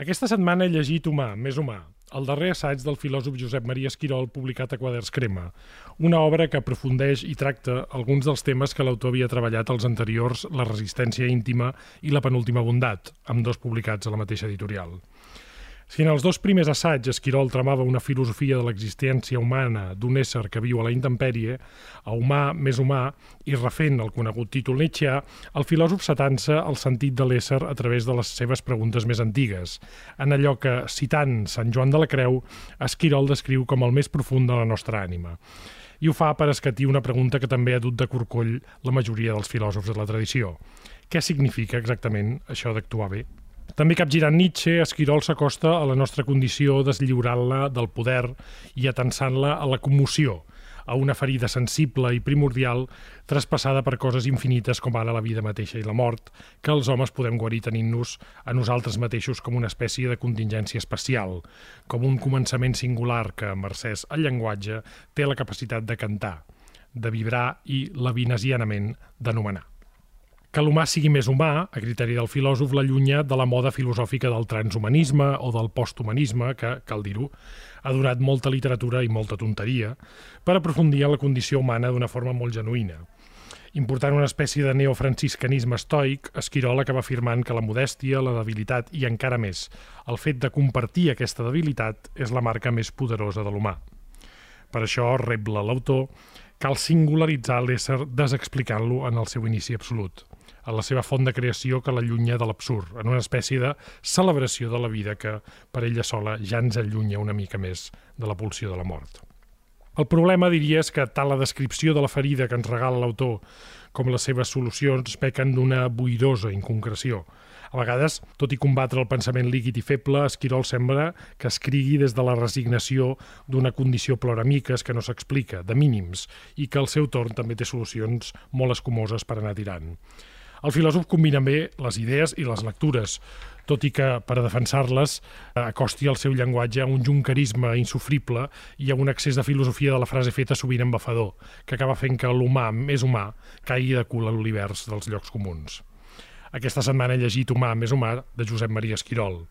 Aquesta setmana he llegit Humà, més humà, el darrer assaig del filòsof Josep Maria Esquirol publicat a Quaders Crema, una obra que aprofundeix i tracta alguns dels temes que l'autor havia treballat als anteriors La resistència íntima i La penúltima bondat, amb dos publicats a la mateixa editorial. Si en els dos primers assaigs Esquirol tramava una filosofia de l'existència humana d'un ésser que viu a la intempèrie, a humà més humà, i refent el conegut títol Nietzscheà, el filòsof s'atansa el sentit de l'ésser a través de les seves preguntes més antigues, en allò que, citant Sant Joan de la Creu, Esquirol descriu com el més profund de la nostra ànima i ho fa per escatir una pregunta que també ha dut de corcoll la majoria dels filòsofs de la tradició. Què significa exactament això d'actuar bé? També capgirant Nietzsche, Esquirol s'acosta a la nostra condició deslliurant-la del poder i atensant-la a la commoció, a una ferida sensible i primordial traspassada per coses infinites com ara la vida mateixa i la mort, que els homes podem guarir tenint-nos a nosaltres mateixos com una espècie de contingència especial, com un començament singular que, mercès al llenguatge, té la capacitat de cantar, de vibrar i, lavinesianament, d'anomenar. Que l'humà sigui més humà, a criteri del filòsof, l'allunya de la moda filosòfica del transhumanisme o del posthumanisme, que, cal dir-ho, ha donat molta literatura i molta tonteria, per aprofundir en la condició humana d'una forma molt genuïna. Important una espècie de neofranciscanisme estoic, Esquirol acaba afirmant que la modèstia, la debilitat i encara més el fet de compartir aquesta debilitat és la marca més poderosa de l'humà. Per això, rebla l'autor, cal singularitzar l'ésser desexplicant-lo en el seu inici absolut a la seva font de creació que l'allunya de l'absurd, en una espècie de celebració de la vida que, per ella sola, ja ens allunya una mica més de la pulsió de la mort. El problema, diria, és que tant la descripció de la ferida que ens regala l'autor com les seves solucions pequen d'una buidosa inconcreció. A vegades, tot i combatre el pensament líquid i feble, Esquirol sembla que escrigui des de la resignació d'una condició ploramiques que no s'explica, de mínims, i que al seu torn també té solucions molt escumoses per anar tirant. El filòsof combina bé les idees i les lectures, tot i que, per a defensar-les, acosti el seu llenguatge a un juncarisme insufrible i a un excés de filosofia de la frase feta sovint embafador, que acaba fent que l'humà més humà caigui de cul a l'univers dels llocs comuns. Aquesta setmana he llegit Humà més humà de Josep Maria Esquirol,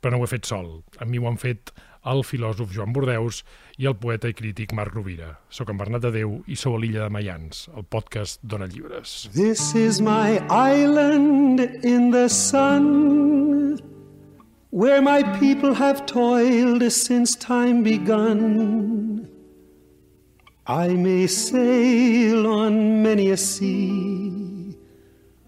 però no ho he fet sol. Amb mi ho han fet el filòsof Joan Bordeus i el poeta i crític Marc Rovira. Soc en Bernat de Déu i sou a l'illa de Mayans, el podcast Dona Llibres. This is my island in the sun Where my people have toiled since time begun I may sail on many a sea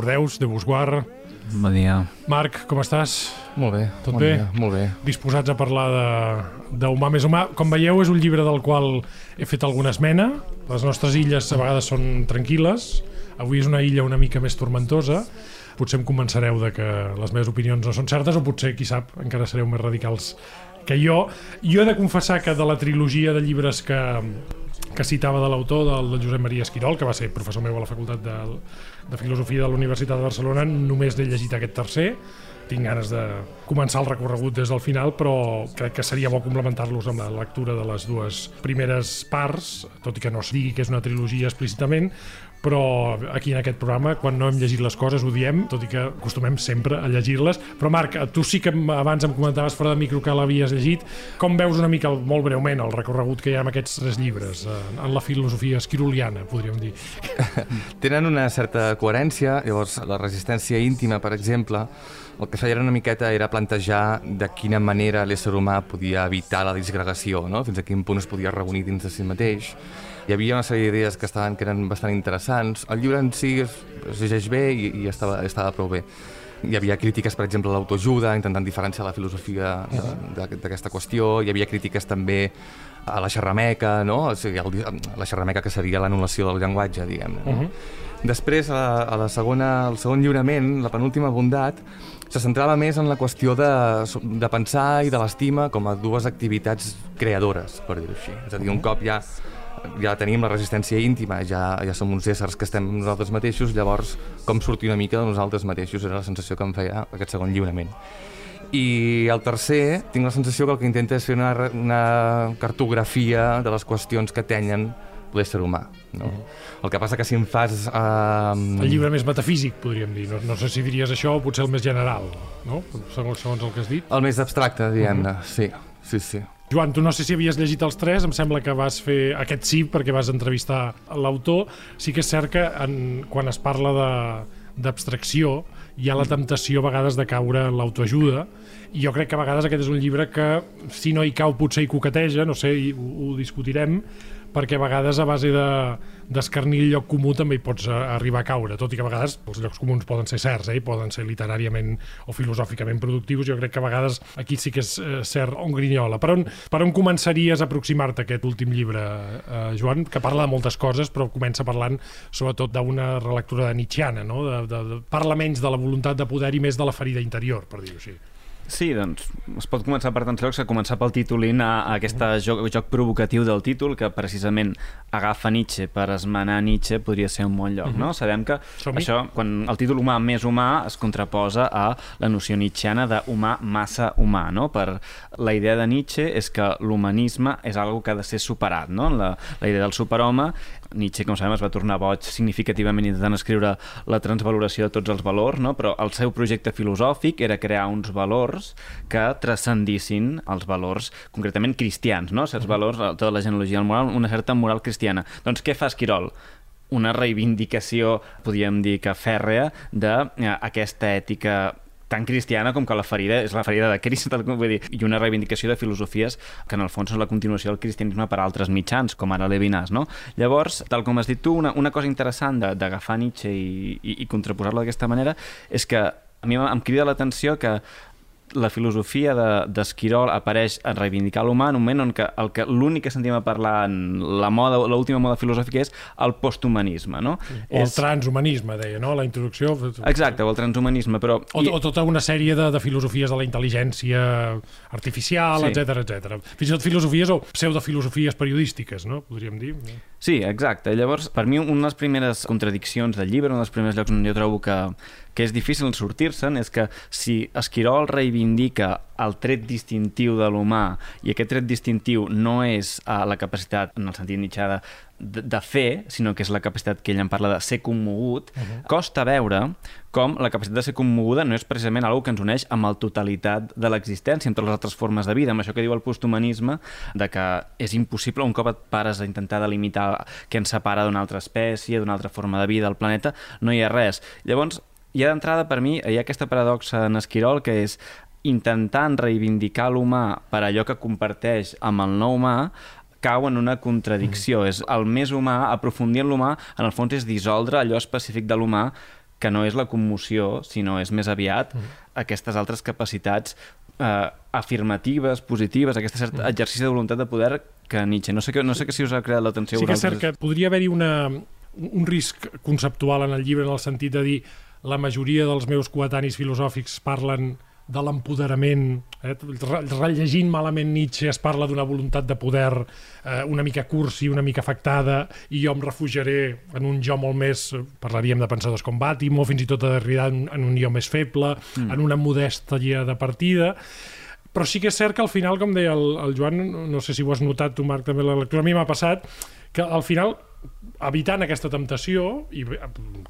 Bordeus, de Busguar. Bon dia. Marc, com estàs? Molt bé. Tot bon bé? Dia, molt bé. Disposats a parlar de d'Humà més humà. Com veieu, és un llibre del qual he fet alguna esmena. Les nostres illes a vegades són tranquil·les. Avui és una illa una mica més tormentosa. Potser em convencereu de que les meves opinions no són certes o potser, qui sap, encara sereu més radicals que jo. Jo he de confessar que de la trilogia de llibres que, que citava de l'autor, del, del Josep Maria Esquirol, que va ser professor meu a la Facultat de, de Filosofia de la Universitat de Barcelona, només l'he llegit aquest tercer. Tinc ganes de començar el recorregut des del final, però crec que seria bo complementar-los amb la lectura de les dues primeres parts, tot i que no es digui que és una trilogia explícitament, però aquí en aquest programa, quan no hem llegit les coses, ho diem, tot i que acostumem sempre a llegir-les. Però Marc, tu sí que abans em comentaves fora de micro que l'havies llegit. Com veus una mica, molt breument, el recorregut que hi ha en aquests tres llibres, eh, en la filosofia esquiroliana, podríem dir? Tenen una certa coherència, llavors la resistència íntima, per exemple, el que feia una miqueta era plantejar de quina manera l'ésser humà podia evitar la disgregació, no? fins a quin punt es podia reunir dins de si mateix. Hi havia una sèrie d'idees que, estaven, que eren bastant interessants. El llibre en si es, es llegeix bé i, i estava, estava prou bé. hi havia crítiques, per exemple, a l'autoajuda, intentant diferenciar la filosofia d'aquesta qüestió, hi havia crítiques també a la xerrameca, no? o sigui, el, la xerrameca que seria l'anul·lació del llenguatge, diguem-ne. No? Uh -huh. Després, a la, a la segona, al segon lliurament, la penúltima bondat, se centrava més en la qüestió de, de pensar i de l'estima com a dues activitats creadores, per dir-ho així. És a dir, un cop ja ja tenim la resistència íntima, ja, ja som uns éssers que estem nosaltres mateixos, llavors com sortir una mica de nosaltres mateixos era la sensació que em feia aquest segon lliurament. I el tercer, tinc la sensació que el que intenta és fer una, una cartografia de les qüestions que tenyen l'ésser humà. No? -huh. El que passa que si em fas... Uh... El llibre més metafísic, podríem dir. No, no sé si diries això o potser el més general, no? segons, segons el que has dit. El més abstracte, diguem-ne, uh -huh. sí. Sí, sí. Joan, tu no sé si havies llegit els tres, em sembla que vas fer aquest sí perquè vas entrevistar l'autor. Sí que és cert que en, quan es parla d'abstracció hi ha la temptació a vegades de caure en l'autoajuda i jo crec que a vegades aquest és un llibre que si no hi cau potser hi coqueteja, no sé, ho, ho discutirem, perquè a vegades a base d'escarnir de, el lloc comú també hi pots arribar a caure, tot i que a vegades els llocs comuns poden ser certs, eh? poden ser literàriament o filosòficament productius, jo crec que a vegades aquí sí que és eh, cert on grinyola. Per on, per on començaries a aproximar-te aquest últim llibre, eh, Joan, que parla de moltes coses, però comença parlant sobretot d'una relectura de Nietzscheana, no? de, de, de, parla menys de la voluntat de poder i més de la ferida interior, per dir-ho així. Sí, doncs es pot començar per tants llocs que començar pel títol a, a aquest joc, joc provocatiu del títol que precisament agafa Nietzsche per esmenar Nietzsche podria ser un bon lloc, uh -huh. no? Mhm. Sabem que això, quan el títol humà més humà es contraposa a la noció nietzscheana d'humà massa humà, no? Per la idea de Nietzsche és que l'humanisme és algo que ha de ser superat, no? La, la idea del superhome Nietzsche, com sabem, es va tornar boig significativament intentant escriure la transvaloració de tots els valors, no? però el seu projecte filosòfic era crear uns valors que transcendissin els valors, concretament cristians, no? certs valors, tota la genealogia del moral, una certa moral cristiana. Doncs què fa Esquirol? una reivindicació, podríem dir que fèrrea, d'aquesta ètica tan cristiana com que la ferida és la ferida de Crist, vull dir, i una reivindicació de filosofies que en el fons és la continuació del cristianisme per altres mitjans, com ara Levinas, no? Llavors, tal com has dit tu, una, una cosa interessant d'agafar Nietzsche i, i, i contraposar-lo d'aquesta manera és que a mi em crida l'atenció que la filosofia d'Esquirol de, apareix en reivindicar l'humà en un moment on que, el que l'únic que sentim a parlar en la moda, l'última moda filosòfica és el posthumanisme, no? O és... el transhumanisme, deia, no? La introducció... Exacte, o el transhumanisme, però... O, o tota una sèrie de, de filosofies de la intel·ligència artificial, etc sí. etc. Fins i tot filosofies o pseudofilosofies periodístiques, no? Podríem dir. Sí, exacte. Llavors, per mi, una de les primeres contradiccions del llibre, un dels primers llocs on jo trobo que, que és difícil sortir-se'n és que si Esquirol reivindica el tret distintiu de l'humà i aquest tret distintiu no és uh, la capacitat, en el sentit mitjà, de, de fer, sinó que és la capacitat que ell en parla de ser commogut, uh -huh. costa veure com la capacitat de ser commoguda no és precisament algo que ens uneix amb la totalitat de l'existència, amb totes les altres formes de vida, amb això que diu el posthumanisme, de que és impossible, un cop et pares a intentar delimitar què ens separa d'una altra espècie, d'una altra forma de vida al planeta, no hi ha res. Llavors, ja d'entrada per mi hi ha aquesta paradoxa en Esquirol que és intentant reivindicar l'humà per allò que comparteix amb el no humà cau en una contradicció. Mm. És el més humà, aprofundir en l'humà, en el fons és dissoldre allò específic de l'humà que no és la commoció, sinó és més aviat mm. aquestes altres capacitats eh, afirmatives, positives, aquest cert mm. exercici de voluntat de poder que Nietzsche, no sé, que, no sé que si us ha creat l'atenció Sí que és cert que podria haver-hi un risc conceptual en el llibre en el sentit de dir la majoria dels meus coetanis filosòfics parlen de l'empoderament, eh? rellegint malament Nietzsche es parla d'una voluntat de poder eh, una mica cursi, una mica afectada, i jo em refugiaré en un jo molt més, parlaríem de pensadors com Bàtimo, fins i tot de Derrida en, en un jo més feble, mm. en una modèstia de partida, però sí que és cert que al final, com deia el, el Joan, no sé si ho has notat tu, Marc, també la lectura, a mi m'ha passat, que al final evitant aquesta temptació, i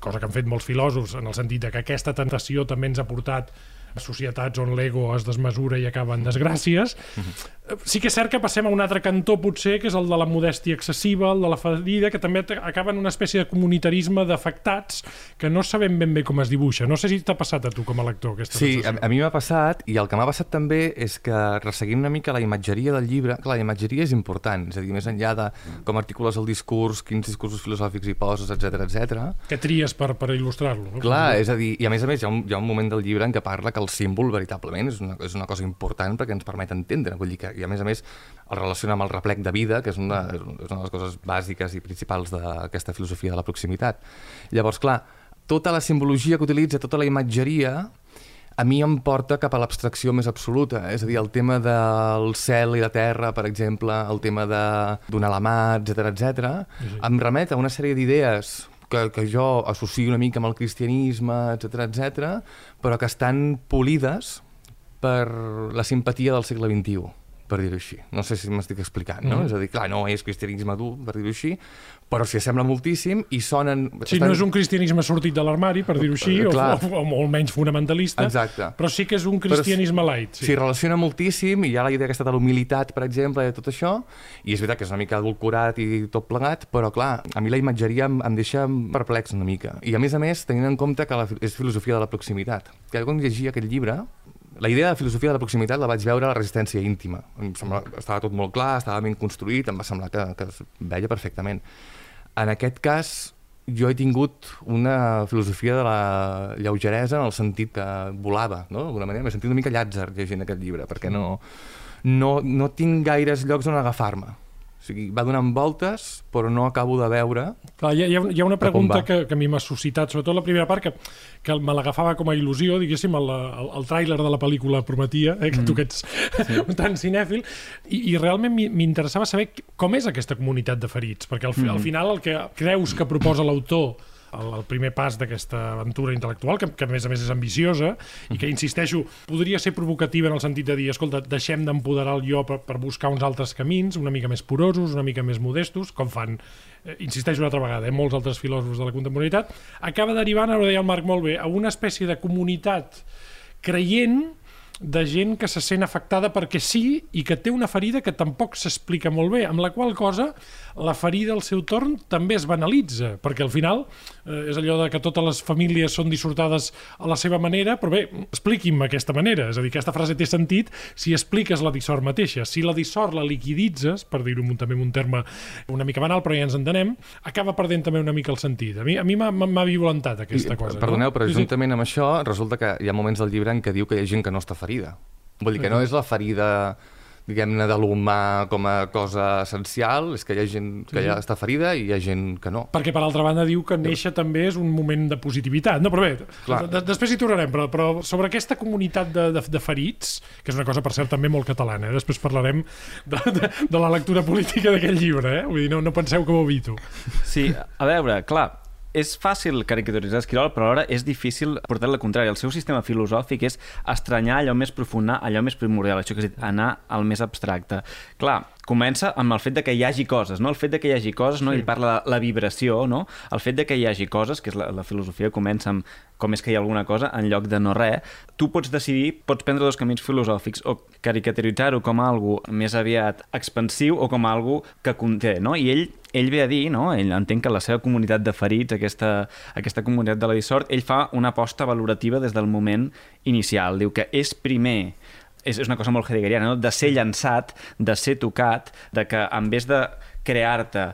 cosa que han fet molts filòsofs en el sentit de que aquesta tentació també ens ha portat societats on l'ego es desmesura i acaba en desgràcies. Mm -hmm sí que és cert que passem a un altre cantó, potser, que és el de la modèstia excessiva, el de la ferida, que també acaba en una espècie de comunitarisme d'afectats que no sabem ben bé com es dibuixa. No sé si t'ha passat a tu com a lector aquesta sí, sensació. Sí, a, a mi m'ha passat, i el que m'ha passat també és que resseguint una mica la imatgeria del llibre, clar, la imatgeria és important, és a dir, més enllà de com articules el discurs, quins discursos filosòfics hi poses, etc etc. Que tries per, per il·lustrar-lo. No? Clar, és a dir, i a més a més hi ha, un, hi ha un moment del llibre en què parla que el símbol veritablement és una, és una cosa important perquè ens permet entendre, vull dir que i a més a més el relaciona amb el replec de vida, que és una, és una de les coses bàsiques i principals d'aquesta filosofia de la proximitat. Llavors, clar, tota la simbologia que utilitza, tota la imatgeria, a mi em porta cap a l'abstracció més absoluta. És a dir, el tema del cel i la terra, per exemple, el tema de donar la mà, etc etc, sí. em remet a una sèrie d'idees que, que jo associo una mica amb el cristianisme, etc etc, però que estan polides per la simpatia del segle XXI per dir-ho així. No sé si m'estic explicant, no? Mm. És a dir, clar, no és cristianisme dur, per dir-ho així, però s'hi assembla moltíssim i sonen... Sí, estan... no és un cristianisme sortit de l'armari, per dir-ho així, o, o, o molt menys fonamentalista, Exacte. però sí que és un cristianisme però, light. Sí. S'hi relaciona moltíssim, i hi ha la idea aquesta de l'humilitat, per exemple, de tot això, i és veritat que és una mica adulcorat i tot plegat, però clar, a mi la imatgeria em, em deixa perplex una mica. I a més a més, tenint en compte que la, és filosofia de la proximitat. Que quan llegia aquest llibre, la idea de filosofia de la proximitat la vaig veure a la resistència íntima. Em sembla, estava tot molt clar, estava ben construït, em va semblar que, que es veia perfectament. En aquest cas, jo he tingut una filosofia de la lleugeresa en el sentit que volava, no? d'alguna manera. M'he sentit una mica llàtzer llegint aquest llibre, perquè no, no, no tinc gaires llocs on agafar-me. O sigui, va donant voltes, però no acabo de veure... Clar, hi, ha, hi ha una pregunta que, que a mi m'ha suscitat, sobretot la primera part, que, que me l'agafava com a il·lusió, diguéssim, el, el, el tràiler de la pel·lícula prometia, eh, que mm. tu que ets sí. tan cinèfil, i, i realment m'interessava saber com és aquesta comunitat de ferits, perquè al, mm. al final el que creus que proposa l'autor el, el primer pas d'aquesta aventura intel·lectual, que, que a més a més és ambiciosa i que, insisteixo, podria ser provocativa en el sentit de dir, escolta, deixem d'empoderar el jo per, per buscar uns altres camins, una mica més porosos, una mica més modestos, com fan eh, insisteixo una altra vegada, eh, molts altres filòsofs de la contemporaneitat, acaba derivant, ara ho deia el Marc molt bé, a una espècie de comunitat creient de gent que se sent afectada perquè sí i que té una ferida que tampoc s'explica molt bé, amb la qual cosa la ferida al seu torn també es banalitza, perquè al final eh, és allò de que totes les famílies són dissortades a la seva manera, però bé, expliqui'm aquesta manera, és a dir, aquesta frase té sentit si expliques la dissort mateixa. Si la dissort la liquiditzes, per dir-ho també en un terme una mica banal, però ja ens entenem, acaba perdent també una mica el sentit. A mi a mi m'ha violentat aquesta I, cosa. Perdoneu, no? però juntament amb això resulta que hi ha moments del llibre en què diu que hi ha gent que no està ferida. Vull dir que no és la ferida diguem-ne, de l'humà com a cosa essencial, és que hi ha gent que ja està ferida i hi ha gent que no. Perquè, per altra banda, diu que néixer també és un moment de positivitat. No, però bé, de, després hi tornarem, però, però sobre aquesta comunitat de, de, de ferits, que és una cosa, per cert, també molt catalana, eh? després parlarem de, de, de la lectura política d'aquest llibre, eh? Vull dir, no, no penseu que ho evito. Sí, a veure, clar, és fàcil caricaturitzar Esquirol, però alhora és difícil portar la contrària. El seu sistema filosòfic és estranyar allò més profund, allò més primordial, això que és dir, anar al més abstracte. Clar, comença amb el fet de que hi hagi coses, no? El fet de que hi hagi coses, no? Sí. Ell parla de la vibració, no? El fet de que hi hagi coses, que és la, la filosofia comença amb com és que hi ha alguna cosa en lloc de no res, tu pots decidir, pots prendre dos camins filosòfics o caricaturitzar-ho com a algo més aviat expansiu o com a algo que conté, no? I ell ell ve a dir, no? ell entén que la seva comunitat de ferits, aquesta, aquesta comunitat de la dissort, ell fa una aposta valorativa des del moment inicial. Diu que és primer és, és una cosa molt heideggeriana, no? de ser llançat, de ser tocat, de que en vez de crear-te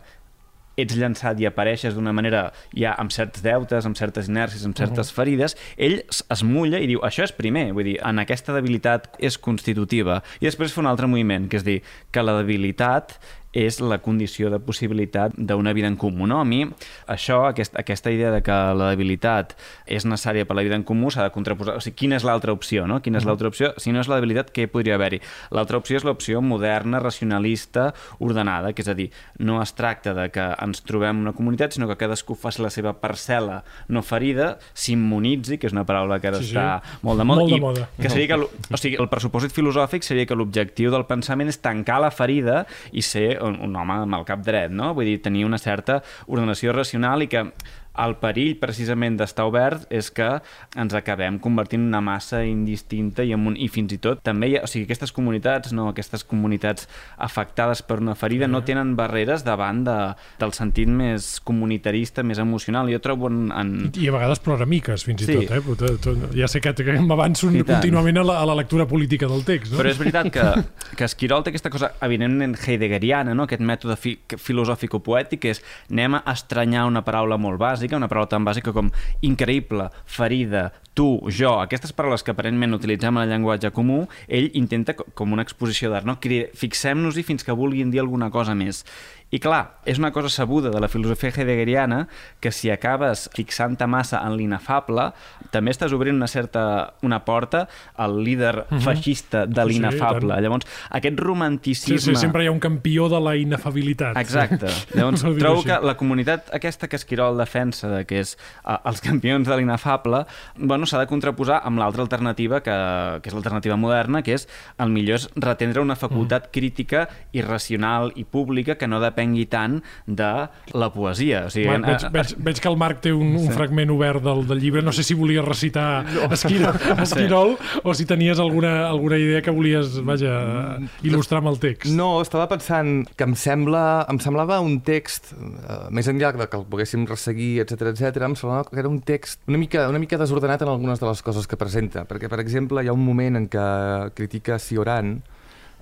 ets llançat i apareixes d'una manera ja amb certs deutes, amb certes inèrcies, amb certes uh -huh. ferides, ell es mulla i diu, això és primer, vull dir, en aquesta debilitat és constitutiva. I després fa un altre moviment, que és dir, que la debilitat és la condició de possibilitat d'una vida en comú. No? A mi, això, aquest, aquesta idea de que la debilitat és necessària per la vida en comú s'ha de contraposar. O sigui, quina és l'altra opció? No? Quina és l'altra opció? Si no és la debilitat, què podria haver-hi? L'altra opció és l'opció moderna, racionalista, ordenada, que és a dir, no es tracta de que ens trobem una comunitat, sinó que cadascú faci la seva parcel·la no ferida, s'immunitzi, que és una paraula que ara sí, està sí. molt de moda, molt de moda. que seria que, o sigui, el pressupòsit filosòfic seria que l'objectiu del pensament és tancar la ferida i ser un, home amb el cap dret, no? Vull dir, tenir una certa ordenació racional i que el perill precisament d'estar obert és que ens acabem convertint en una massa indistinta i, en un, i fins i tot també hi ha, o sigui, aquestes comunitats, no, aquestes comunitats afectades per una ferida no tenen barreres davant de, del sentit més comunitarista, més emocional. Jo trobo en... en... I a vegades ploramiques, fins i sí. tot. Eh? Tot, tot, ja sé que, que m'avanço contínuament a la, a la lectura política del text. No? Però és veritat que, que Esquirol té aquesta cosa evidentment heideggeriana, no? aquest mètode fi, filosòfico-poètic és anem a estranyar una paraula molt bàsica, una paraula tan bàsica com increïble, ferida, tu, jo, aquestes paraules que aparentment utilitzem en el llenguatge comú, ell intenta com una exposició d'art, no? Fixem-nos-hi fins que vulguin dir alguna cosa més. I clar, és una cosa sabuda de la filosofia heideggeriana que si acabes fixant-te massa en l'inefable, també estàs obrint una certa una porta al líder uh mhm. -huh. feixista de l'inefable. Sí, Llavors, aquest romanticisme... Sí, sí, sempre hi ha un campió de la inefabilitat. Exacte. Llavors, trobo que la comunitat aquesta que Esquirol defensa, de que és uh, els campions de l'inefable, bueno, s'ha de contraposar amb l'altra alternativa, que, que és l'alternativa moderna, que és el millor és retendre una facultat. -huh. crítica i racional i pública que no depèn depengui tant de la poesia. O sigui, Marc, veig, veig, veig que el Marc té un, un sí. fragment obert del, del llibre. No sé si volia recitar no. Esquirol, Esquirol sí. o si tenies alguna, alguna idea que volies vaja, il·lustrar amb el text. No, estava pensant que em, sembla, em semblava un text, uh, més enllà de que el poguéssim resseguir, etc etc, em semblava que era un text una mica, una mica desordenat en algunes de les coses que presenta. Perquè, per exemple, hi ha un moment en què critica Cioran,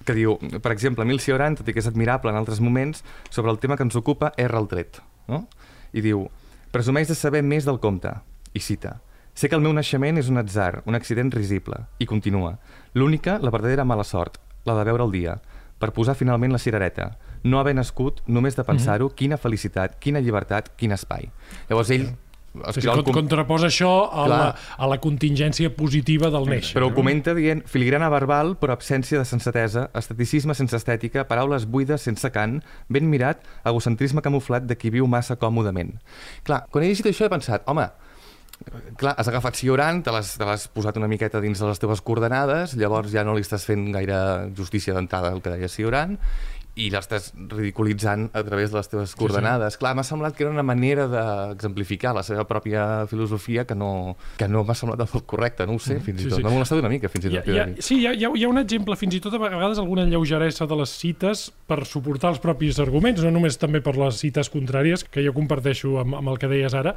que diu, per exemple, Emil Cioran, tot i que és admirable en altres moments, sobre el tema que ens ocupa, erra el tret. No? I diu, presumeix de saber més del compte. I cita, sé que el meu naixement és un atzar, un accident risible. I continua, l'única, la verdadera mala sort, la de veure el dia, per posar finalment la cirereta, no haver nascut, només de mhm. pensar-ho, mm -hmm. quina felicitat, quina llibertat, quin espai. Llavors ell Sí, com... contraposa això a la, a la contingència positiva del néixer. Però ho comenta dient filigrana verbal però absència de sensatesa, esteticisme sense estètica, paraules buides sense cant, ben mirat, egocentrisme camuflat de qui viu massa còmodament. Clar, quan he llegit això he pensat, home, clar, has agafat Cioran, te l'has posat una miqueta dins de les teves coordenades, llavors ja no li estàs fent gaire justícia d'entrada el que deia Cioran, i l'estàs ridiculitzant a través de les teves coordenades. Sí, sí. Clar, m'ha semblat que era una manera d'exemplificar la seva pròpia filosofia que no, que no m'ha semblat molt correcta, no ho sé, mm, fins sí, i tot. Sí. M'ha molestat una mica, fins i tot. Hi ha, hi ha, sí, hi ha, hi ha un exemple, fins i tot a vegades alguna lleugeresa de les cites per suportar els propis arguments, no només també per les cites contràries, que jo comparteixo amb, amb el que deies ara,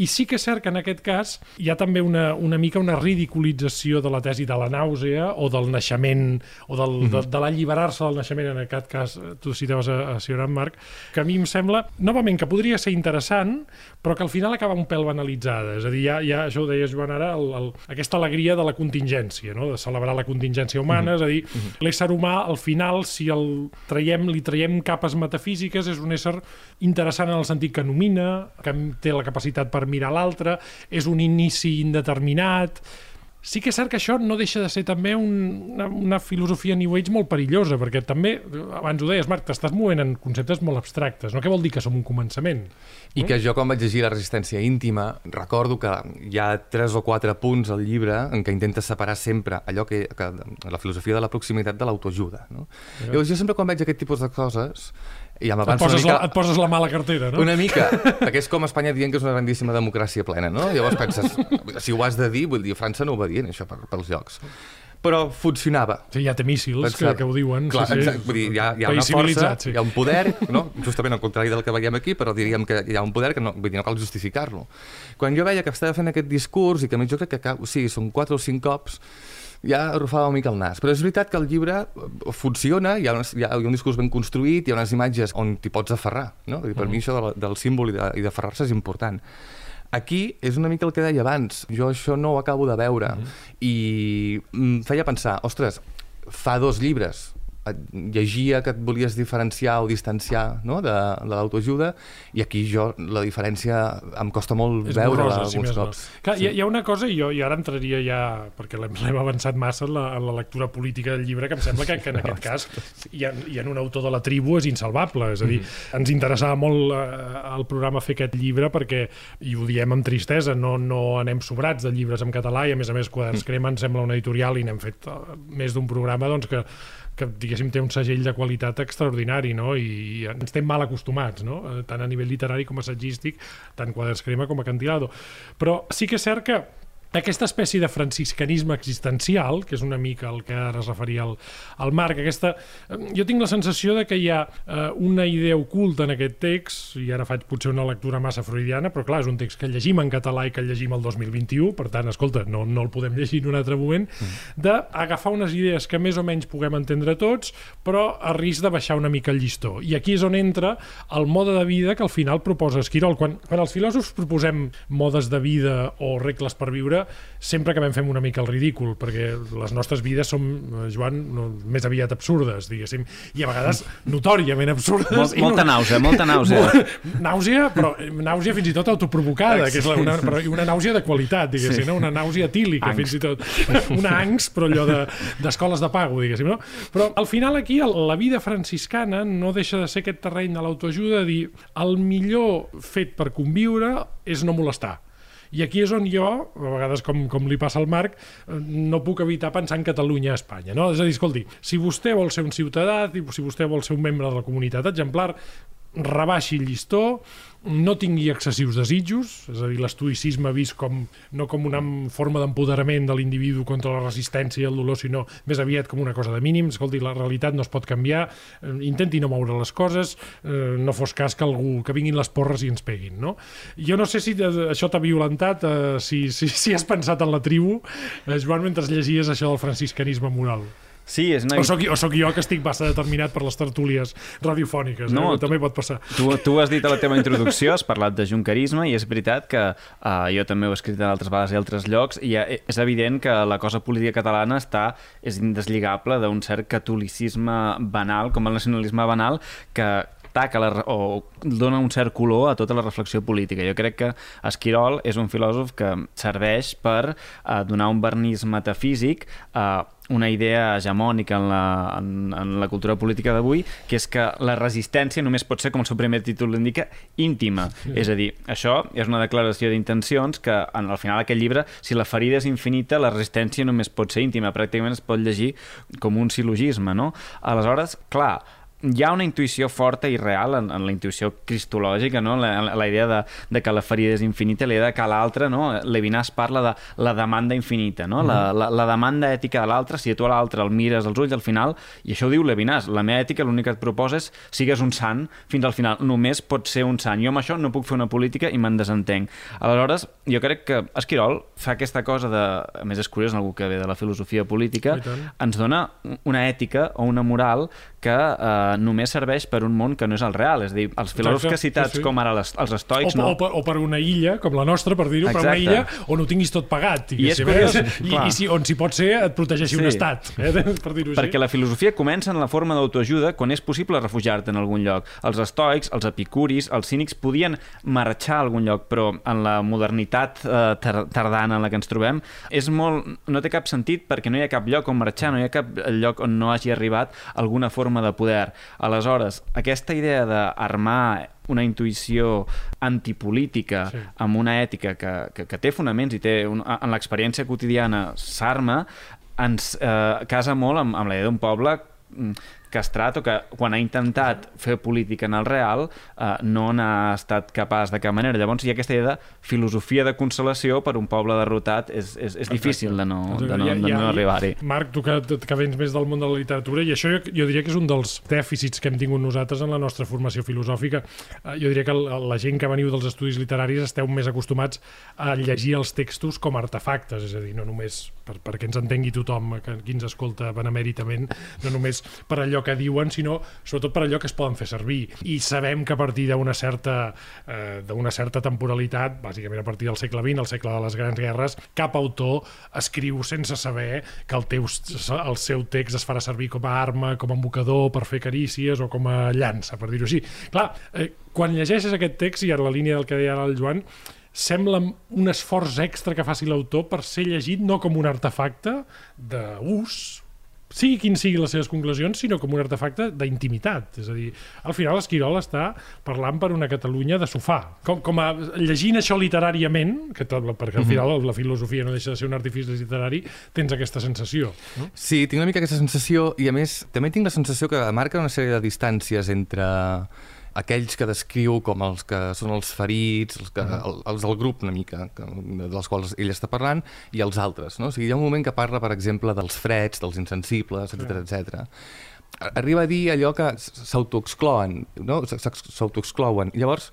i sí que és cert que en aquest cas hi ha també una, una mica una ridiculització de la tesi de la nàusea o del naixement, o del, mm -hmm. de, mhm. de l'alliberar-se del naixement, en aquest cas tu citaves a, a Cioran Marc, que a mi em sembla, novament, que podria ser interessant, però que al final acaba un pèl banalitzada. És a dir, ja, ja això ho deia Joan ara, el, el, aquesta alegria de la contingència, no? de celebrar la contingència humana, mm -hmm. és a dir, mm -hmm. l'ésser humà, al final, si el traiem, li traiem capes metafísiques, és un ésser interessant en el sentit que nomina, que té la capacitat per mirar l'altre, és un inici indeterminat... Sí que és cert que això no deixa de ser també un, una, una filosofia New Age molt perillosa, perquè també, abans ho deies, Marc, t'estàs movent en conceptes molt abstractes, no? Què vol dir que som un començament? I que jo, quan vaig llegir La resistència íntima, recordo que hi ha tres o quatre punts al llibre en què intenta separar sempre allò que, que la filosofia de la proximitat de l'autoajuda. No? Ja. Llavors, jo sempre quan veig aquest tipus de coses i ja et poses, mica... la, et poses la mala cartera, no? Una mica, perquè és com Espanya dient que és una grandíssima democràcia plena, no? Llavors penses, si ho has de dir, vull dir, França no ho va dient, això, per, pels llocs però funcionava. Sí, ja té míssils que, que ho diuen. Clar, sí, sí. Vull dir, hi ha, hi ha una força, sí. hi ha un poder, no? justament al contrari del que veiem aquí, però diríem que hi ha un poder que no, vull dir, no cal justificar-lo. Quan jo veia que estava fent aquest discurs i que a mi jo crec que, sí, són quatre o cinc cops, ja arrufava una mica el nas. Però és veritat que el llibre eh, funciona, hi ha, unes, hi ha un discurs ben construït, hi ha unes imatges on t'hi pots aferrar. No? I per mm. mi això de, del símbol i d'aferrar-se és important. Aquí és una mica el que deia abans, jo això no ho acabo de veure. Mm -hmm. i em feia pensar, ostres, fa dos llibres llegia que et volies diferenciar o distanciar no? de, de l'autoajuda i aquí jo la diferència em costa molt veure-la alguns si cops. No. Clar, sí. hi, ha, hi ha una cosa, i jo, i ara entraria ja, perquè l'hem avançat massa en la, en la lectura política del llibre, que em sembla que, que en aquest cas hi ha, hi ha un autor de la tribu és insalvable, és a dir, mm -hmm. ens interessava molt eh, el programa fer aquest llibre perquè, i ho diem amb tristesa, no, no anem sobrats de llibres en català i a més a més Quaderns mm. Crema em sembla una editorial i n'hem fet uh, més d'un programa doncs, que que diguéssim, té un segell de qualitat extraordinari, no? I ens té mal acostumats, no? Eh, tant a nivell literari com assagístic, tant Quaders Crema com a Cantilado. Però sí que és cert que aquesta espècie de franciscanisme existencial, que és una mica el que ara es referia al, al Marc, aquesta, jo tinc la sensació de que hi ha eh, una idea oculta en aquest text, i ara faig potser una lectura massa freudiana, però clar, és un text que llegim en català i que llegim el 2021, per tant, escolta, no, no el podem llegir en un altre moment, mm. d'agafar unes idees que més o menys puguem entendre tots, però a risc de baixar una mica el llistó. I aquí és on entra el mode de vida que al final proposa Esquirol. Quan, quan els filòsofs proposem modes de vida o regles per viure, sempre acabem fent una mica el ridícul, perquè les nostres vides són, eh, Joan, no, més aviat absurdes, diguéssim, i a vegades notòriament absurdes. Molt, molta nàusea, molta nàusea. nàusea, però nàusea fins i tot autoprovocada, que és la, una, però una nàusea de qualitat, diguéssim, sí. no? una nàusea tílica, Angst. fins i tot. Una angst, però allò d'escoles de, de pago, diguéssim, no? Però al final aquí la vida franciscana no deixa de ser aquest terreny de l'autoajuda, dir el millor fet per conviure és no molestar i aquí és on jo, a vegades com, com li passa al Marc, eh, no puc evitar pensar en Catalunya a Espanya. No? És a dir, escolti, si vostè vol ser un ciutadà, si vostè vol ser un membre de la comunitat exemplar, rebaixi el llistó, no tingui excessius desitjos, és a dir, l'estoïcisme vist com, no com una forma d'empoderament de l'individu contra la resistència i el dolor, sinó més aviat com una cosa de mínim. Escolti, la realitat no es pot canviar, eh, intenti no moure les coses, eh, no fos cas que algú que vinguin les porres i ens peguin, no? Jo no sé si això t'ha violentat, eh, si, si, si has pensat en la tribu, eh, Joan, mentre llegies això del franciscanisme moral. Sí, és una... o, soc, o soc jo que estic massa determinat per les tertúlies radiofòniques, eh? no, eh? també pot passar. Tu, tu has dit a la teva introducció, has parlat de juncarisme i és veritat que uh, jo també ho he escrit en altres vegades i altres llocs i és evident que la cosa política catalana està és indeslligable d'un cert catolicisme banal, com el nacionalisme banal, que taca la, o dona un cert color a tota la reflexió política. Jo crec que Esquirol és un filòsof que serveix per uh, donar un vernís metafísic uh, una idea hegemònica en la, en, en la cultura política d'avui, que és que la resistència només pot ser, com el seu primer títol indica, íntima. Sí. És a dir, això és una declaració d'intencions que, en, al final d'aquest llibre, si la ferida és infinita, la resistència només pot ser íntima. Pràcticament es pot llegir com un silogisme, no? Aleshores, clar, hi ha una intuïció forta i real en, en la intuïció cristològica, no? la, la idea de, de que la ferida és infinita, la idea de que l'altre, no? Levinas parla de la demanda infinita, no? Mm. la, la, la demanda ètica de l'altre, si tu a l'altre el mires als ulls al final, i això ho diu Levinas, la meva ètica l'únic que et proposa és sigues un sant fins al final, només pot ser un sant. Jo amb això no puc fer una política i me'n desentenc. Aleshores, jo crec que Esquirol fa aquesta cosa de, a més és curiós, algú que ve de la filosofia política, ens dona una ètica o una moral que eh, només serveix per un món que no és el real. És dir, els filòsofs que citats sí, sí. com ara les, els estoics... O, no. o, per, o per una illa, com la nostra, per dir-ho, per una illa on ho tinguis tot pagat. I, és eh? curiós, I, i si, on si pot ser et protegeixi sí. un estat, eh? per dir-ho així. Perquè la filosofia comença en la forma d'autoajuda quan és possible refugiar-te en algun lloc. Els estoics, els epicuris, els cínics podien marxar a algun lloc, però en la modernitat eh, tardana en la que ens trobem és molt... no té cap sentit perquè no hi ha cap lloc on marxar, no hi ha cap lloc on no hagi arribat alguna forma forma de poder. Aleshores, aquesta idea d'armar una intuïció antipolítica sí. amb una ètica que, que, que té fonaments i té un, en l'experiència quotidiana s'arma, ens eh, casa molt amb, amb la idea d'un poble mm, castrat o que quan ha intentat fer política en el real eh, no n'ha estat capaç de cap manera. Llavors hi ha aquesta idea de filosofia de consolació per un poble derrotat és, és, és difícil de no, de no, de no arribar-hi. Marc, tu que, que vens més del món de la literatura i això jo, jo diria que és un dels dèficits que hem tingut nosaltres en la nostra formació filosòfica. Eh, jo diria que la gent que veniu dels estudis literaris esteu més acostumats a llegir els textos com a artefactes, és a dir, no només per, perquè ens entengui tothom, que qui ens escolta benemèritament, no només per allò que diuen, sinó sobretot per allò que es poden fer servir. I sabem que a partir d'una certa, eh, certa temporalitat, bàsicament a partir del segle XX, el segle de les grans guerres, cap autor escriu sense saber que el, teu, el seu text es farà servir com a arma, com a embocador per fer carícies o com a llança, per dir-ho així. Clar, eh, quan llegeixes aquest text, i en la línia del que deia ara el Joan, sembla un esforç extra que faci l'autor per ser llegit no com un artefacte d'ús, sigui quin sigui les seves conclusions, sinó com un artefacte d'intimitat. És a dir, al final Esquirol està parlant per una Catalunya de sofà. Com, com a, llegint això literàriament, que tot, perquè al mhm. final la filosofia no deixa de ser un artifici literari, tens aquesta sensació. No? Sí, tinc una mica aquesta sensació i a més també tinc la sensació que marca una sèrie de distàncies entre aquells que descriu com els que són els ferits, els, que, el, els del grup una mica, que, dels quals ell està parlant, i els altres. No? O sigui, hi ha un moment que parla, per exemple, dels freds, dels insensibles, etc etc. Arriba a dir allò que s'autoexclouen, no? s'autoexclouen. Llavors,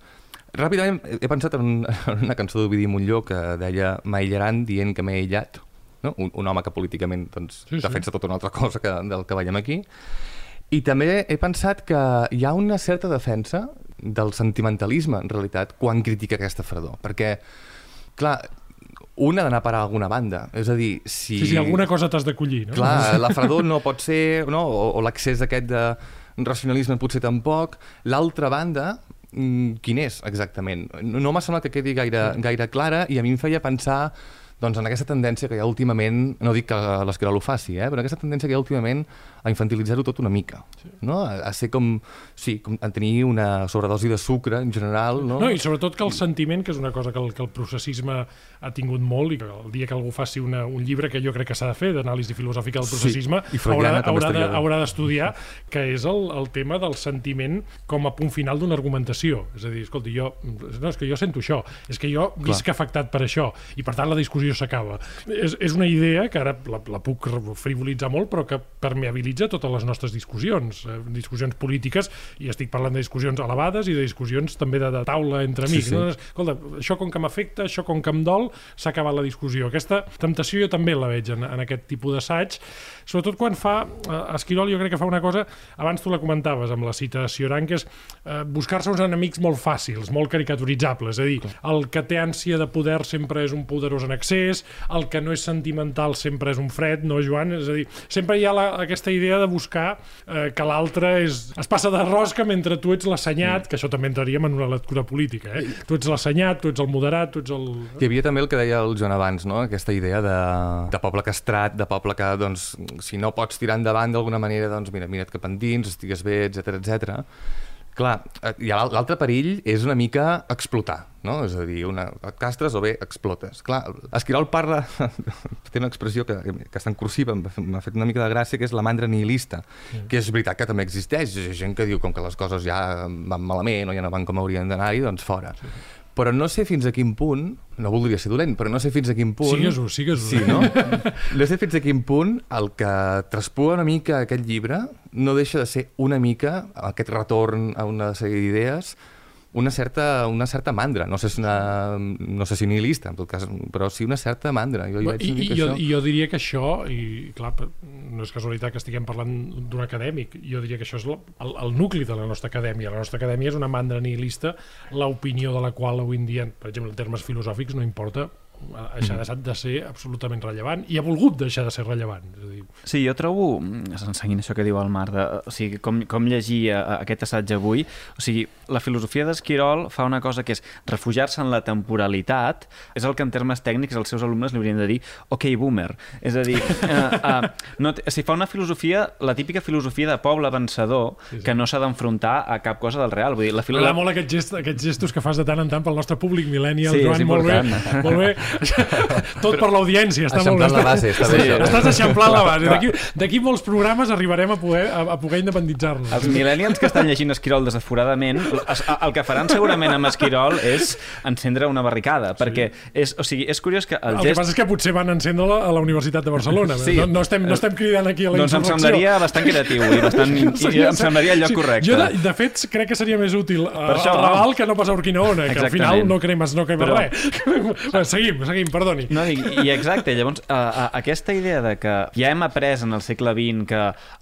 ràpidament he pensat en, en una cançó d'Ovidi Montlló que deia m'aïllaran dient que m'he aïllat, no? un, un home que políticament doncs, sí, sí. defensa tota una altra cosa que, del que veiem aquí, i també he pensat que hi ha una certa defensa del sentimentalisme, en realitat, quan critica aquesta fredor. Perquè, clar, un ha d'anar a parar a alguna banda. És a dir, si... Sí, sí, alguna cosa t'has d'acollir, no? Clar, la fredor no pot ser... No? O, o l'accés aquest de racionalisme potser tampoc. L'altra banda, mm, quin és exactament? No, no m'ha semblat que quedi gaire, gaire clara i a mi em feia pensar doncs en aquesta tendència que hi ha últimament, no dic que l'Esquirol ho faci, eh, però aquesta tendència que hi ha últimament a infantilitzar-ho tot una mica, sí. no? A, a ser com, sí, com a tenir una sobredosi de sucre en general, no? No, i sobretot que el sentiment, que és una cosa que el, que el processisme ha tingut molt i que el dia que algú faci una, un llibre que jo crec que s'ha de fer d'anàlisi filosòfica del processisme sí, haurà, haurà, haurà d'estudiar que és el, el tema del sentiment com a punt final d'una argumentació. És a dir, escolti, jo, no, és que jo sento això, és que jo visc Clar. afectat per això, i per tant la discussió s'acaba. És, és una idea que ara la, la puc frivolitzar molt, però que permeabilitza totes les nostres discussions, eh, discussions polítiques, i estic parlant de discussions elevades i de discussions també de, de taula entre amics. Sí, sí. No? Escolta, això com que m'afecta, això com que em dol, s'ha acabat la discussió. Aquesta temptació jo també la veig en, en aquest tipus d'assaig, sobretot quan fa, eh, Esquirol jo crec que fa una cosa, abans tu la comentaves amb la cita de Cioran, que és eh, buscar-se uns enemics molt fàcils, molt caricaturitzables, és a dir, el que té ànsia de poder sempre és un poderós en excés, el que no és sentimental sempre és un fred, no, Joan? És a dir, sempre hi ha la, aquesta idea de buscar eh, que l'altre és, es passa de rosca mentre tu ets l'assenyat, mm. que això també entraríem en una lectura política, eh? Tu ets l'assenyat, tu ets el moderat, tu ets el... Hi havia també el que deia el Joan abans, no? aquesta idea de, de poble castrat, de poble que, doncs, si no pots tirar endavant d'alguna manera, doncs mira, mira't cap endins, estigues bé, etc etc. Clar, eh, i l'altre perill és una mica explotar, no? És a dir, una, et castres o bé explotes. Clar, Esquirol parla, té una expressió que, que està en cursiva, m'ha fet una mica de gràcia, que és la mandra nihilista, sí. que és veritat que també existeix. Hi ha gent que diu com que les coses ja van malament o ja no van com haurien d'anar-hi, doncs fora. Sí però no sé fins a quin punt, no voldria ser dolent, però no sé fins a quin punt... Sigues-ho, sigues-ho. Sí, no? no sé fins a quin punt el que traspua una mica aquest llibre no deixa de ser una mica aquest retorn a una sèrie d'idees una certa, una certa mandra, no sé si, una, no sé si nihilista, en tot cas, però sí una certa mandra. Jo, I, i, jo, això... jo diria que això, i clar, no és casualitat que estiguem parlant d'un acadèmic, jo diria que això és el, el, el nucli de la nostra acadèmia. La nostra acadèmia és una mandra nihilista, l'opinió de la qual avui en dia, per exemple, en termes filosòfics, no importa ha deixat de ser absolutament rellevant i ha volgut deixar de ser rellevant. És a dir... Sí, jo trobo, seguint això que diu el Marc, de, o sigui, com, com llegir a, a aquest assaig avui, o sigui, la filosofia d'Esquirol fa una cosa que és refugiar-se en la temporalitat, és el que en termes tècnics els seus alumnes li haurien de dir ok, boomer. És a dir, uh, uh, no, o sigui, fa una filosofia, la típica filosofia de poble vencedor, sí, sí. que no s'ha d'enfrontar a cap cosa del real. Vull dir, la filo... M'agrada molt aquest gest, aquests gestos que fas de tant en tant pel nostre públic millennial, sí, Joan, molt bé, molt bé. Tot per l'audiència, està molt la base, està bé. Sí, estàs eixamplant la base. D'aquí molts programes arribarem a poder, a, a poder independitzar-nos. Els millennials que estan llegint Esquirol desaforadament, el que faran segurament amb Esquirol és encendre una barricada, sí. perquè és, o sigui, és curiós que el, el gest... que passa és que potser van encendre-la a la Universitat de Barcelona. Sí. No, no, estem, no estem cridant aquí a la doncs insurrecció. Doncs em semblaria bastant creatiu i, bastant, i em semblaria el lloc sí, correcte. Jo, de, de fet, crec que seria més útil a, això, a Raval que no pas a Urquinaona, que al final no cremes, no cremes Però... res. seguim, seguim, perdoni. No, i, i exacte, llavors uh, uh, aquesta idea de que ja hem après en el segle XX que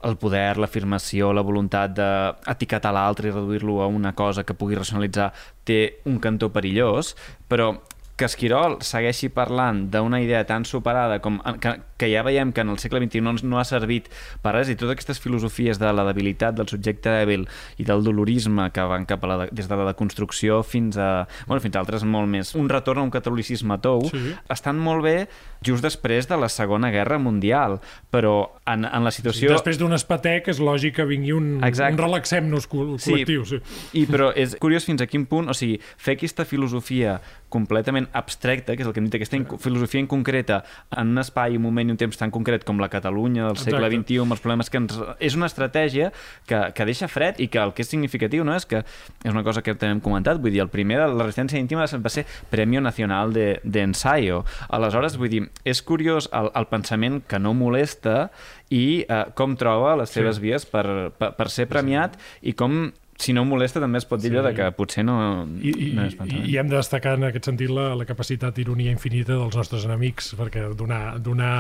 el poder, l'afirmació, la voluntat d'etiquetar l'altre i reduir-lo a una cosa que pugui racionalitzar té un cantó perillós, però que Esquirol segueixi parlant d'una idea tan superada com que, que ja veiem que en el segle XXI no, no ha servit per res i totes aquestes filosofies de la debilitat del subjecte dèbil i del dolorisme que van cap a la, des de la deconstrucció fins a, bueno, fins a altres molt més un retorn a un catolicisme tou sí. estan molt bé just després de la Segona Guerra Mundial però en, en la situació... Sí, després d'un espatec és lògic que vingui un, un relaxem-nos col·lectiu. Sí, sí. I, però és curiós fins a quin punt, o sigui, fer aquesta filosofia completament abstracta, que és el que hem dit, aquesta filosofia en concreta en un espai, un moment i un temps tan concret com la Catalunya del segle XXI, amb els problemes que ens... És una estratègia que, que deixa fred i que el que és significatiu no és que és una cosa que també hem comentat, vull dir, el primer de la resistència íntima va ser Premio Nacional de, de Ensayo. Aleshores, vull dir, és curiós el, el pensament que no molesta i eh, com troba les seves sí. vies per, per, per ser premiat i com si no molesta també es pot dir sí. de que potser no, I, i, no. I hem de destacar en aquest sentit la, la capacitat ironia infinita dels nostres enemics, perquè donar, donar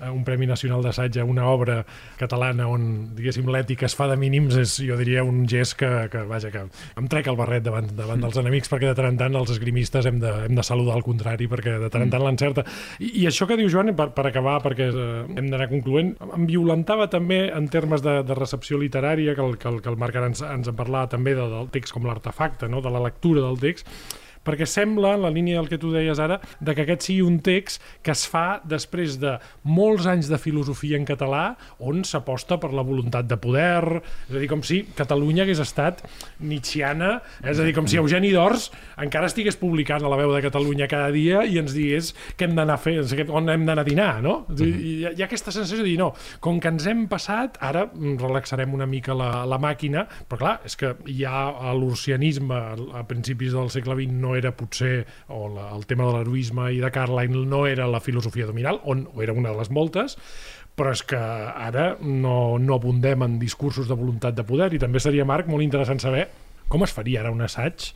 eh, un Premi Nacional d'Assaig a una obra catalana on, diguéssim, l'ètica es fa de mínims és, jo diria, un gest que, que vaja, que em trec el barret davant, davant dels enemics perquè de tant en tant els esgrimistes hem de, hem de saludar al contrari perquè de tant en tant l'encerta. I, I això que diu Joan, per, per acabar, perquè eh, hem d'anar concloent, em violentava també en termes de, de recepció literària, que el, que el, que el Marc ara ens, ens en parlava també de, del text com l'artefacte, no? de la lectura del text, perquè sembla, en la línia del que tu deies ara, de que aquest sigui un text que es fa després de molts anys de filosofia en català on s'aposta per la voluntat de poder, és a dir, com si Catalunya hagués estat nietzschiana, és a dir, com si Eugeni d'Ors encara estigués publicant a la veu de Catalunya cada dia i ens digués què hem d'anar a fer, on hem d'anar a dinar, no? I hi ha aquesta sensació de dir, no, com que ens hem passat, ara relaxarem una mica la, la màquina, però clar, és que ja l'urcianisme a principis del segle XX no era potser, o la, el tema de l'heroisme i de Carlyle no era la filosofia dominal, on o era una de les moltes, però és que ara no, no abundem en discursos de voluntat de poder i també seria, Marc, molt interessant saber com es faria ara un assaig,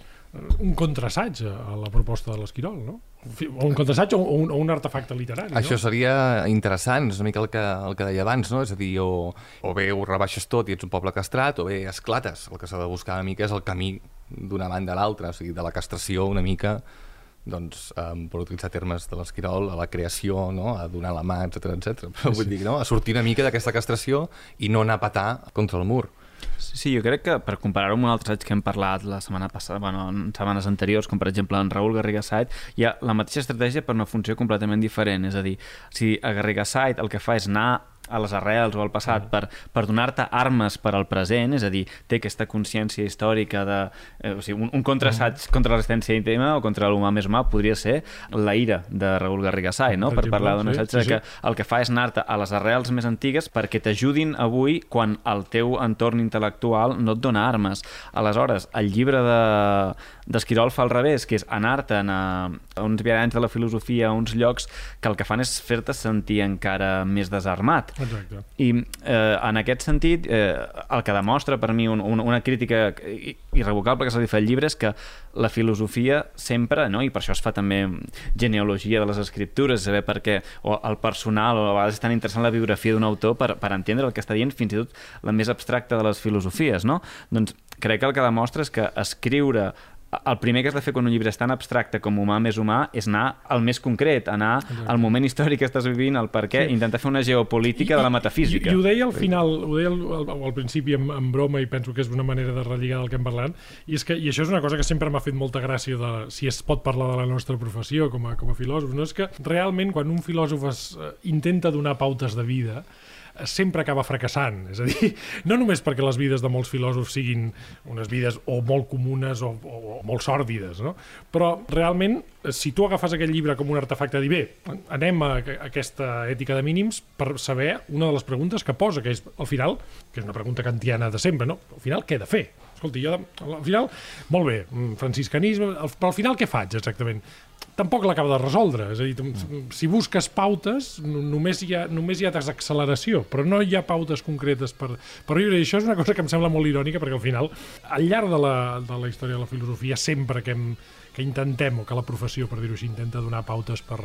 un contrassaig a la proposta de l'Esquirol, no? O un contrassaig o un, o un artefacte literari. Això no? seria interessant, és una mica el que, el que deia abans, no? és a dir, o, o bé ho rebaixes tot i ets un poble castrat, o bé esclates. El que s'ha de buscar una mica és el camí d'una banda a l'altra, o sigui, de la castració una mica doncs, um, per utilitzar termes de l'Esquirol, a la creació, no? a donar la mà, etc etc. Però vull sí. dir, no? a sortir una mica d'aquesta castració i no anar a patar contra el mur. Sí, jo crec que per comparar-ho amb un altre assaig que hem parlat la setmana passada, bueno, en setmanes anteriors, com per exemple en Raül Garriga Sait, hi ha la mateixa estratègia per una funció completament diferent. És a dir, si a Garriga Sait el que fa és anar a les arrels o al passat mm. per, per donar-te armes per al present, és a dir, té aquesta consciència històrica de... Eh, o sigui, un, un contrassaig mm. contra la resistència íntima o contra l'humà més humà podria ser la ira de Raül Garrigasai, no? Per, per parlar d'un assaig sí, sí, que el que fa és anar-te a les arrels més antigues perquè t'ajudin avui quan el teu entorn intel·lectual no et dona armes. Aleshores, el llibre de d'Esquirol fa al revés, que és anar-te'n a, a uns viatges de la filosofia, a uns llocs que el que fan és fer-te sentir encara més desarmat. Exacte. I eh, en aquest sentit, eh, el que demostra per mi un, un, una crítica irrevocable que s'ha de fer al llibre és que la filosofia sempre, no? i per això es fa també genealogia de les escriptures, saber per què, o el personal, o a vegades és tan interessant la biografia d'un autor per, per entendre el que està dient fins i tot la més abstracta de les filosofies, no? Doncs crec que el que demostra és que escriure el primer que has de fer quan un llibre és tan abstracte com humà més humà és anar al més concret, anar al moment històric que estàs vivint, el per què, sí. intentar fer una geopolítica I, de la metafísica. I, i ho deia al final, ho deia al, al, al principi en, en broma i penso que és una manera de relligar del que hem parlat, i, és que, i això és una cosa que sempre m'ha fet molta gràcia de, si es pot parlar de la nostra professió com a, com a filòsof, no? és que realment quan un filòsof es, uh, intenta donar pautes de vida, sempre acaba fracassant. És a dir, no només perquè les vides de molts filòsofs siguin unes vides o molt comunes o, o, o molt sòrdides, no? però realment, si tu agafes aquest llibre com un artefacte, dir, bé, anem a, a aquesta ètica de mínims per saber una de les preguntes que posa, que és, al final, que és una pregunta kantiana de sempre, no? al final, què he de fer? Escolti, jo, al final, molt bé, mm, franciscanisme, però al final què faig exactament? Tampoc l'acaba de resoldre. És a dir, si busques pautes, només hi, ha, només hi ha desacceleració, però no hi ha pautes concretes per, per viure. I això és una cosa que em sembla molt irònica, perquè al final, al llarg de la, de la història de la filosofia, sempre que, hem, que intentem, o que la professió, per dir-ho així, intenta donar pautes per,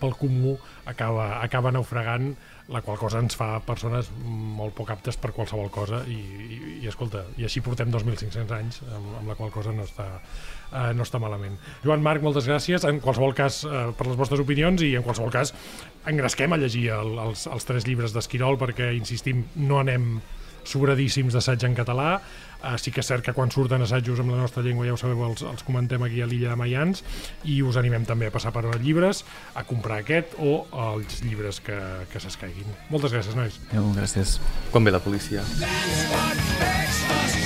pel comú, acaba, acaba naufragant la qual cosa ens fa persones molt poc aptes per qualsevol cosa i, i, i escolta, i així portem 2.500 anys amb, amb la qual cosa no està, uh, no està malament. Joan Marc, moltes gràcies. en qualsevol cas, eh, per les vostres opinions i en qualsevol cas engresquem a llegir el, els, els tres llibres d'Esquirol perquè, insistim, no anem sobradíssims d'assaig en català. Uh, sí que és cert que quan surten assajos amb la nostra llengua, ja ho sabeu, els, els comentem aquí a l'illa de Mayans i us animem també a passar per els llibres, a comprar aquest o els llibres que, que s'escaiguin. Moltes gràcies, nois. Adéu, gràcies. Quan ve la policia? That's what makes